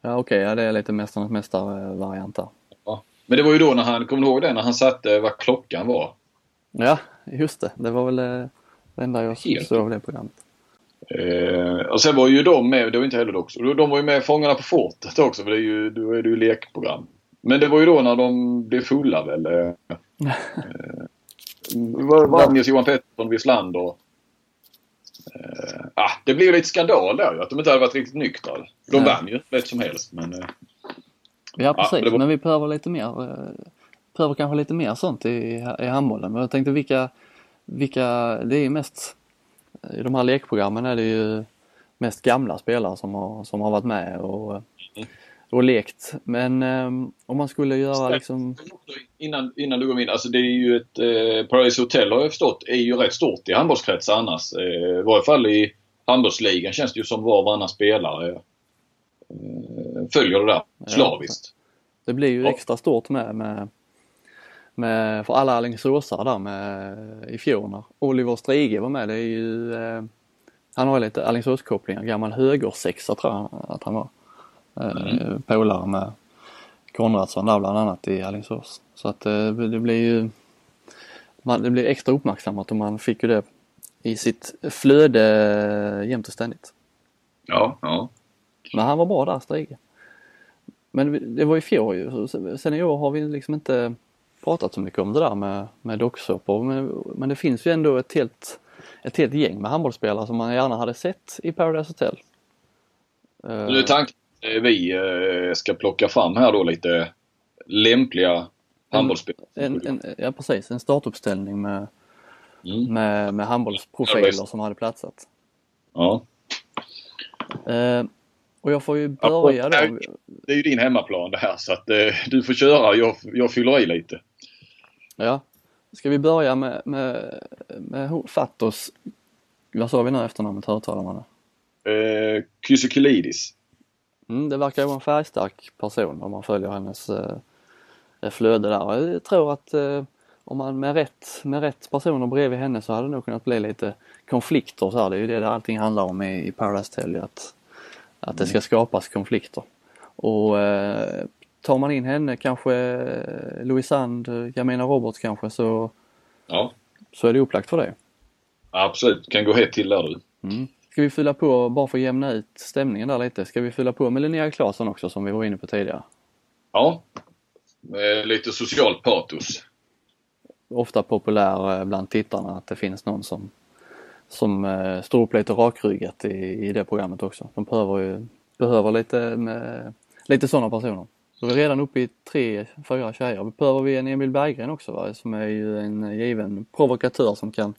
Ja okej, okay, ja, det är lite Mästarnas Mästare-variant där. Ja. Men det var ju då när han, kommer du ihåg det, när han satte vad klockan var? Ja, just det. Det var väl det enda jag såg av det programmet. Eh, och sen var ju de med, det var inte heller också, de var ju med Fångarna på fortet också för det är ju, då är det ju lekprogram. Men det var ju då när de blev fulla väl. Eh, eh, vann Johan Pettersson, Wislander. Eh, ah, det blev ju lite skandal där ju att de inte hade varit riktigt nyktra. De ja. vann ju lätt som helst men... Eh, ja precis, ja, var... men vi behöver lite mer. Eh, behöver kanske lite mer sånt i, i handbollen. Men jag tänkte vilka, vilka, det är ju mest i de här lekprogrammen är det ju mest gamla spelare som har, som har varit med och, mm. och lekt. Men um, om man skulle göra liksom... Innan, innan du går in, alltså det är ju ett... Eh, Paradise Hotel har jag förstått är ju rätt stort i handbollskretsar annars. Eh, I varje fall i handbollsligan känns det ju som var och varannan spelare eh, följer det där slaviskt. Ja, det blir ju extra stort med, med med, för alla Alingsåsare där med, i fjol när Oliver Strige var med. Det är ju, eh, han har ju lite Alingsåskopplingar, gammal högersexa tror jag att han var. Eh, mm. Polare med Konradsson där bland annat i Alingsås. Så att eh, det blir ju man, det blir extra uppmärksammat och man fick ju det i sitt flöde jämt och ständigt. Ja, ja. Men han var bra där, Strige. Men det var i fjol ju. Sen i år har vi liksom inte pratat så mycket om det där med, med docksåpor men, men det finns ju ändå ett helt, ett helt gäng med handbollsspelare som man gärna hade sett i Paradise Hotel. Nu är tanken vi eh, ska plocka fram här då lite lämpliga handbollsspelare. En, en, ja precis, en startuppställning med, mm. med, med handbollsprofiler som hade platsat. Ja. Eh, och jag får ju börja då. Det är ju din hemmaplan det här så att eh, du får köra. Jag, jag fyller i lite. Ja. Ska vi börja med, med, med Fatos, vad sa vi nu efternamnet, högtalar man Eh, Kysikylidis. Mm, det verkar vara en färgstark person om man följer hennes eh, flöde där. Jag tror att eh, om man med rätt, med rätt personer bredvid henne så hade det nog kunnat bli lite konflikter så här. Det är ju det allting handlar om i, i Paradise Tell, att, att det ska mm. skapas konflikter. Och eh, tar man in henne, kanske eh, Louisand, Jamina Roberts kanske, så, ja. så är det upplagt för det. Absolut, kan gå hett till där du. Mm. Ska vi fylla på, bara för att jämna ut stämningen där lite, ska vi fylla på med Linnea Claesson också som vi var inne på tidigare? Ja, med lite socialt patos. Ofta populär eh, bland tittarna att det finns någon som, som eh, står upp lite rakryggat i, i det programmet också. De behöver ju behöver lite, med, lite sådana personer. Vi är redan uppe i tre, fyra tjejer. Behöver vi en Emil Berggren också va? som är ju en given provokatör som kan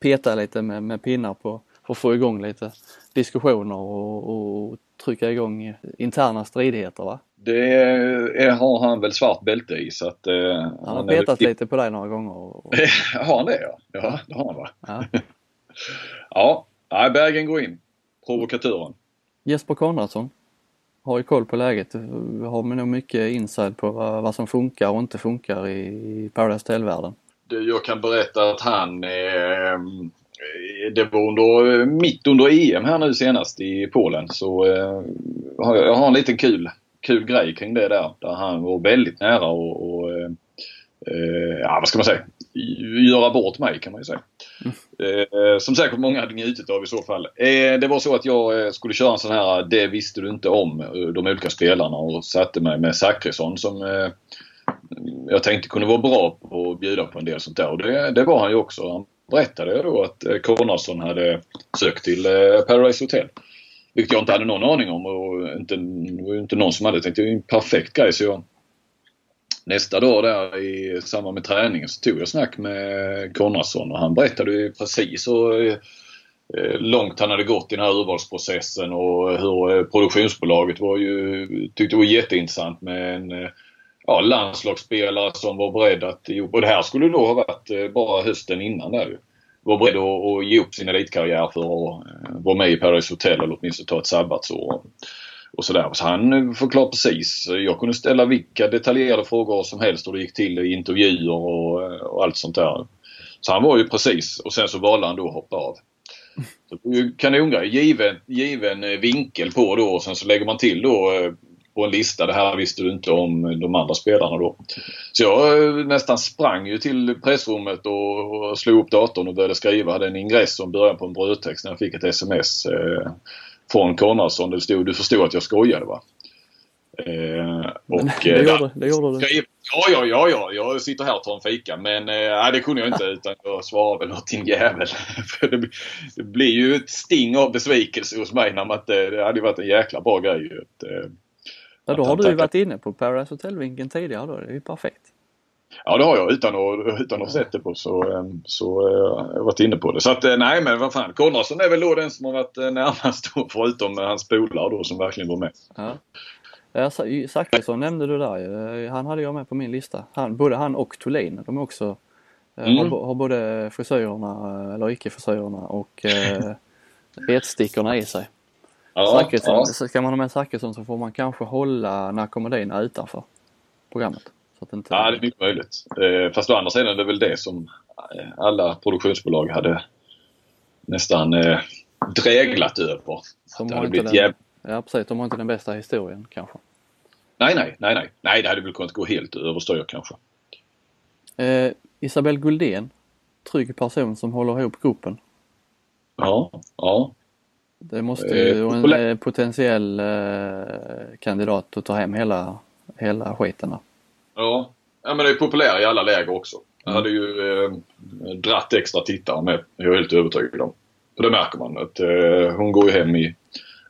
peta lite med, med pinnar på för att få igång lite diskussioner och, och trycka igång interna stridigheter va? Det är, har han väl svart bälte i så att... Eh, han har han petat är... lite på dig några gånger. Och... har han det ja? Ja, det har han va? Ja. ja, ja Bergen går in. Provokatören. Jesper Konradsson har ju koll på läget. Har nog mycket inside på vad, vad som funkar och inte funkar i Paradise Hotel-världen. Jag kan berätta att han eh, det var under, mitt under EM här nu senast i Polen så eh, jag har en liten kul, kul grej kring det där. Där han var väldigt nära och, och eh, eh ja vad ska man säga, göra bort mig kan man ju säga. Eh, som säkert många hade njutit av i så fall. Eh, det var så att jag eh, skulle köra en sån här Det visste du inte om eh, de olika spelarna och satte mig med Zachrisson som eh, jag tänkte kunde vara bra på att bjuda på en del sånt där. Och det, det var han ju också. Han berättade då att eh, Konradsson hade sökt till Paradise Hotel. Vilket jag inte hade någon aning om och inte, inte någon som hade tänkt det är en perfekt grej så jag Nästa dag där i samband med träningen så tog jag snack med Konradsson och han berättade ju precis hur eh, långt han hade gått i den här urvalsprocessen och hur eh, produktionsbolaget var ju, tyckte det var jätteintressant med en eh, ja, landslagsspelare som var beredd att, och det här skulle då ha varit bara hösten innan där ju. Var beredd att, att ge upp sin elitkarriär för att vara med i Paradise Hotel eller åtminstone ta ett sabbatsår och sådär. Så han förklarade precis. Jag kunde ställa vilka detaljerade frågor som helst och det gick till i intervjuer och, och allt sånt där. Så han var ju precis och sen så valde han då att hoppa av. Kanongrej. Given, given eh, vinkel på då och sen så lägger man till då eh, på en lista. Det här visste du inte om de andra spelarna då. Så jag eh, nästan sprang ju till pressrummet och, och slog upp datorn och började skriva. Jag hade en ingress som början på en brödtext när jag fick ett sms eh, från Konradsson. Det stod du förstod att jag skojade va? Eh, och, det, eh, gjorde, det gjorde du. Ja, ja, ja, ja. Jag sitter här och tar en fika. Men eh, det kunde jag inte utan jag svarade väl åt din jävel. För det, det, blir ju ett sting av besvikelse hos mig när man inte... Det hade varit en jäkla bra grej ju. Eh, ja, då har du ju varit inne på Paradise Hotel-vinkeln tidigare då. Det är ju perfekt. Ja det har jag utan att, utan att ha sett det på så, eh, så uh, jag har varit inne på det. Så att nej men vad fan Konradsson är väl då den som har varit närmast då förutom hans polare då som verkligen var med. Ja. Zachrisson nämnde du där Han hade jag med på min lista. Han, både han och Thulin, de är också mm. har, har, både frisörerna, eller icke-frisörerna och eh, retstickorna i sig. Ja, Zachrisson, ja. Ska man ha med Zachrisson så får man kanske hålla narkomanin utanför programmet. Så att inte... Ja, det är mycket möjligt. Eh, fast å andra sidan är det väl det som eh, alla produktionsbolag hade nästan eh, dräglat över. Som det hade blivit den... Ja precis, de har inte den bästa historien kanske. Nej, nej, nej, nej. Nej, det hade väl kunnat gå helt överstyr kanske. Eh, Isabelle Guldén, trygg person som håller ihop gruppen. Ja, ja. Det måste ju eh, en potentiell eh, kandidat att ta hem hela, hela skiten. Ja. ja, men det är populär i alla läger också. Jag hade ju eh, dratt extra tittare med, jag är helt övertygad om. För det märker man att eh, hon går ju hem i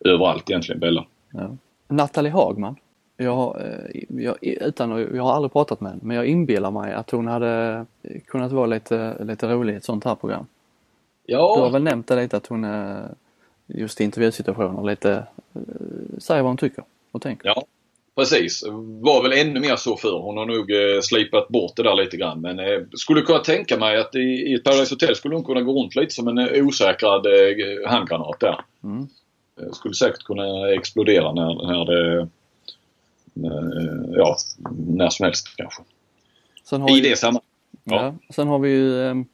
överallt egentligen, Bella. Ja. Nathalie Hagman. Jag, eh, jag, utan, jag har aldrig pratat med henne men jag inbillar mig att hon hade kunnat vara lite, lite rolig i ett sånt här program. Ja. Du har väl nämnt det lite att hon är just i intervjusituationer lite eh, säger vad hon tycker och tänker. Ja, precis. Var väl ännu mer så för. Hon har nog eh, slipat bort det där lite grann. Men eh, skulle kunna tänka mig att i, i ett Paradise Hotel skulle hon kunna gå runt lite som en osäkrad eh, handgranat där. Mm. Skulle säkert kunna explodera när, när det... När, ja, när som helst kanske. I det sammanhanget. Ja. ja. Sen har vi ju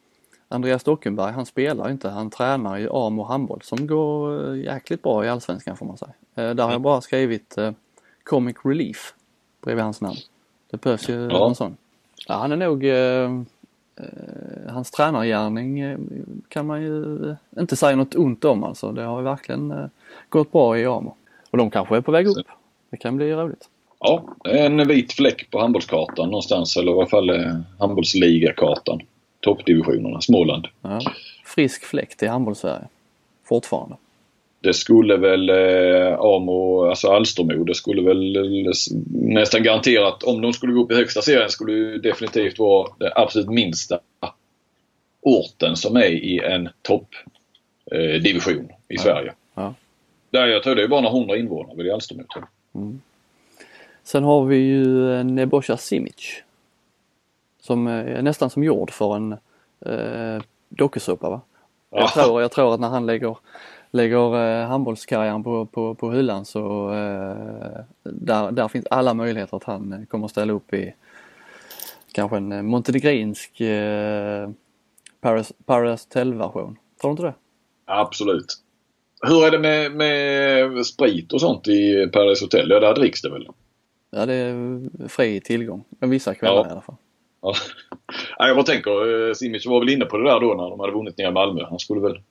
Andreas Dockenberg, han spelar inte, han tränar i AMO handboll som går jäkligt bra i Allsvenskan får man säga. Där har jag bara skrivit Comic Relief bredvid hans namn. Det behövs ju ja. en sån. Ja, han är nog eh, Eh, hans tränargärning eh, kan man ju inte säga något ont om alltså. Det har ju verkligen eh, gått bra i AMO. Och de kanske är på väg upp. Det kan bli roligt. Ja, en vit fläck på handbollskartan någonstans eller i alla fall handbollsligakartan. Toppdivisionerna, Småland. Ja. Frisk fläck till handbollssverige. Fortfarande det skulle väl eh, Amo, alltså Alstermo, det skulle väl eh, nästan garanterat om de skulle gå upp i högsta serien skulle det definitivt vara den absolut minsta orten som är i en toppdivision eh, i ja. Sverige. Ja. Där jag tror det är bara några hundra invånare i Alstermo. Mm. Sen har vi ju eh, Nebojsa Simic. Som är nästan som gjord för en eh, dokusåpa va? Jag, tror, jag tror att när han lägger lägger eh, handbollskarriären på, på, på hyllan så eh, där, där finns alla möjligheter att han eh, kommer ställa upp i kanske en montenegrinsk eh, Paris, Paris Hotel-version. Tror du inte det? Absolut. Hur är det med, med sprit och sånt i Paradise Hotel? Ja, där dricks det väl? Ja, det är fri tillgång. Vissa kvällar ja. i alla fall. Ja. jag bara tänker, Simic var väl inne på det där då när de hade vunnit ner Malmö. Han skulle väl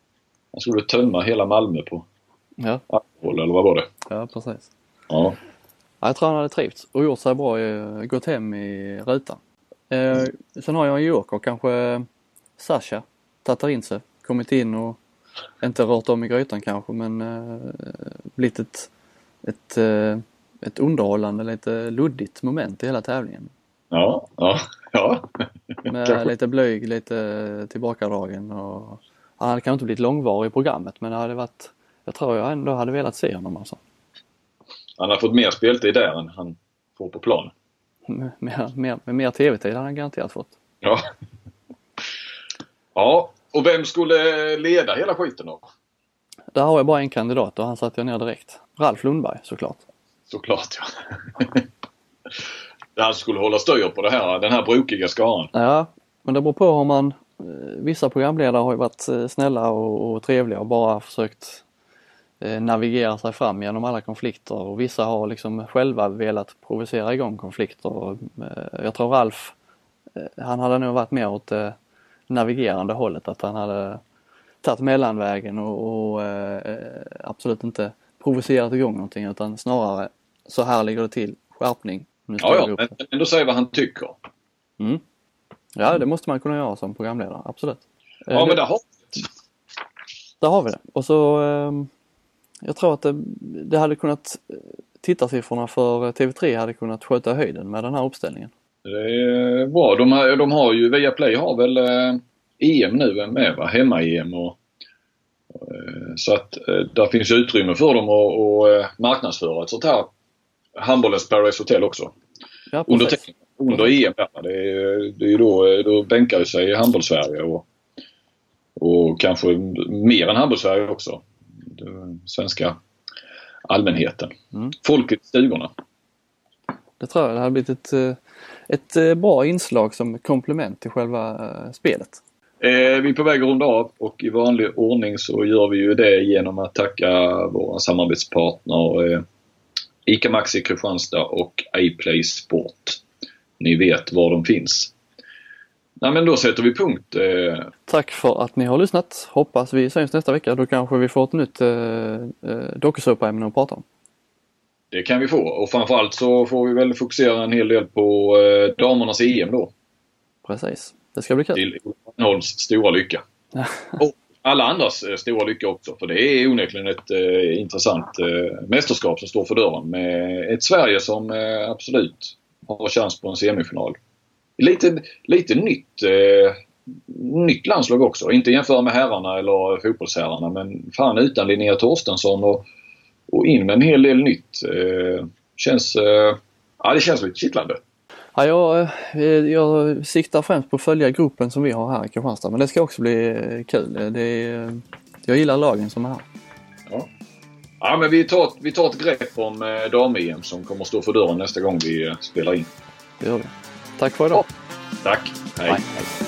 han skulle tömma hela Malmö på ja. alkohol, eller vad var det? Ja, precis. Ja. Jag tror han hade trivts och gjort sig bra, gått hem i rutan. Eh, sen har jag en joker, kanske Sasha, tagit in sig, kommit in och inte rört om i grytan kanske men eh, blivit ett, ett, eh, ett underhållande, lite luddigt moment i hela tävlingen. Ja, ja, ja. Med lite blyg, lite tillbakadragen och han hade kanske inte blivit långvarig i programmet men det hade varit, jag tror jag ändå hade velat se honom alltså. Han har fått mer speltid där än han får på plan. Mer, mer, mer tv-tid hade han garanterat fått. Ja. Ja, och vem skulle leda hela skiten då? Där har jag bara en kandidat och han satte jag ner direkt. Ralf Lundberg såklart. Såklart ja. han skulle hålla styr på det här, den här brokiga skaran. Ja, men det beror på hur man vissa programledare har ju varit eh, snälla och, och trevliga och bara försökt eh, navigerar sig fram genom alla konflikter och vissa har liksom själva velat provocera igång konflikter. Eh, jag tror Ralf, eh, han hade nog varit mer åt det navigerande hållet, att han hade tagit mellanvägen och, och eh, absolut inte provocerat igång någonting utan snarare så här ligger det till, skärpning. Nu ja, ja, men ändå säga vad han tycker. Mm. Ja, det måste man kunna göra som programledare, absolut. Ja, det, men där har vi det. Där har vi det. Och så eh, jag tror att det, det hade kunnat, tittarsiffrorna för TV3 hade kunnat sköta höjden med den här uppställningen. Det är bra. De har, de har ju, Viaplay har väl eh, EM nu med va? Hemma-EM och eh, så att eh, där finns utrymme för dem att, eh, marknadsföra ett sånt här handbollens Paradise Hotel också. Ja, under, under EM. Ja, det är, det är då, då bänkar sig handbolls-Sverige och, och kanske mer än handbolls-Sverige också. Den svenska allmänheten. Mm. Folket i stugorna. Det tror jag det hade blivit ett, ett bra inslag som komplement till själva spelet. Eh, vi är på väg att runda av och i vanlig ordning så gör vi ju det genom att tacka våra samarbetspartner eh, ICA Maxi Kristianstad och iPlay Sport. Ni vet var de finns. Nej men då sätter vi punkt. Eh. Tack för att ni har lyssnat. Hoppas vi syns nästa vecka. Då kanske vi får ett nytt eh, eh dokusåpaämne att prata om. Det kan vi få och framförallt så får vi väl fokusera en hel del på eh, damernas EM då. Precis. Det ska bli kul. Till Ovanholms stora lycka. och alla andras eh, stora lycka också. För det är onekligen ett eh, intressant eh, mästerskap som står för dörren med ett Sverige som eh, absolut har chans på en semifinal. Lite, lite nytt, eh, nytt landslag också. Inte jämföra med herrarna eller fotbollsherrarna men fan utan Linnea Torstensson och, och in med en hel del nytt. Eh, känns, eh, ja, det känns lite kittlande. Ja, jag, eh, jag siktar främst på att följa gruppen som vi har här i Kristianstad men det ska också bli kul. Det är, jag gillar lagen som är här. Ja. Men vi tar, vi tar ett grepp om eh, dam-EM som kommer att stå för dörren nästa gång vi spelar in. Det gör vi. Tack för idag. Tack. Hej. Bye.